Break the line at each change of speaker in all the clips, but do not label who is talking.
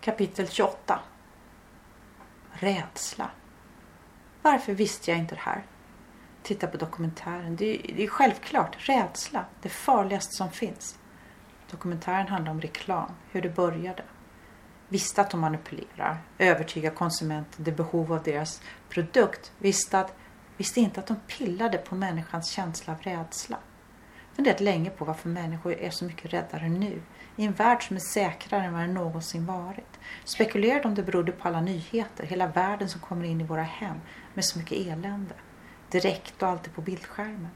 Kapitel 28 Rädsla. Varför visste jag inte det här? Titta på dokumentären. Det är, det är självklart. Rädsla. Det farligaste som finns. Dokumentären handlar om reklam. Hur det började. Visste att de manipulerar. Övertygar konsumenten det behov av deras produkt. Visste, att, visste inte att de pillade på människans känsla av rädsla. Funderat länge på varför människor är så mycket räddare nu. I en värld som är säkrare än vad den någonsin varit. Spekulerade om det berodde på alla nyheter. Hela världen som kommer in i våra hem med så mycket elände. Direkt och alltid på bildskärmen.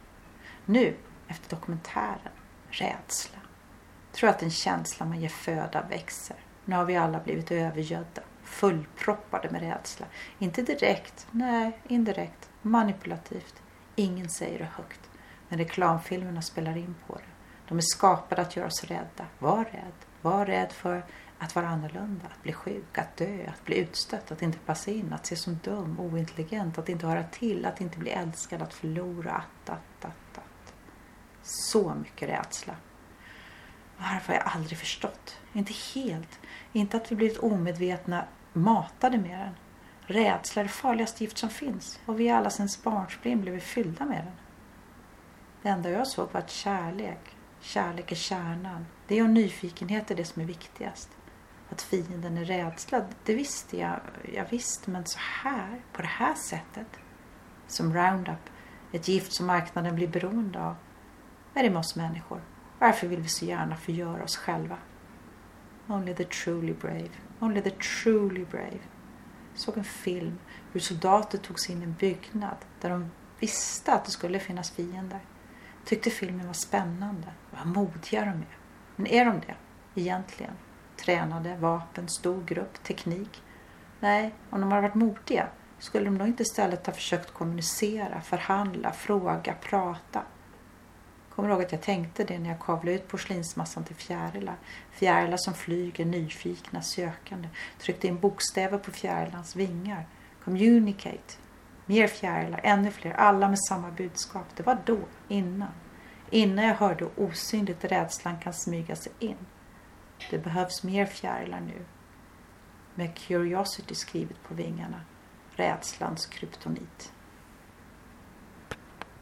Nu, efter dokumentären, rädsla. Tror att den känsla man ger föda växer. Nu har vi alla blivit övergödda, fullproppade med rädsla. Inte direkt, nej, indirekt, manipulativt. Ingen säger det högt när reklamfilmerna spelar in på det. De är skapade att göra oss rädda. Var rädd. Var rädd för att vara annorlunda, att bli sjuk, att dö, att bli utstött, att inte passa in, att se som dum, ointelligent, att inte höra till, att inte bli älskad, att förlora, att, att, att, att. Så mycket rädsla. Varför har jag aldrig förstått? Inte helt. Inte att vi blivit omedvetna matade med den. Rädsla är det farligaste gift som finns och vi alla sedan barnsben blivit fyllda med den. Det enda jag såg var att kärlek, kärlek är kärnan. Det och nyfikenhet är det som är viktigast. Att fienden är rädsla, det visste jag, jag visste, men så här, på det här sättet. Som Roundup, ett gift som marknaden blir beroende av. Vad är det med oss människor? Varför vill vi så gärna förgöra oss själva? Only the truly brave, only the truly brave. Jag såg en film hur soldater tog sig in i en byggnad där de visste att det skulle finnas fiender. Tyckte filmen var spännande. Vad modiga de är. Men är de det? Egentligen? Tränade, vapen, stor grupp, teknik? Nej, om de hade varit modiga skulle de då inte istället ha försökt kommunicera, förhandla, fråga, prata? Kommer ihåg att jag tänkte det när jag kavlade ut porslinsmassan till fjärilar. Fjärilar som flyger, nyfikna, sökande. Tryckte in bokstäver på fjärilarnas vingar. Communicate. Mer fjärilar, ännu fler, alla med samma budskap. Det var då, innan. Innan jag hörde hur osynligt rädslan kan smyga sig in. Det behövs mer fjärilar nu. Med Curiosity skrivet på vingarna. Rädslans kryptonit.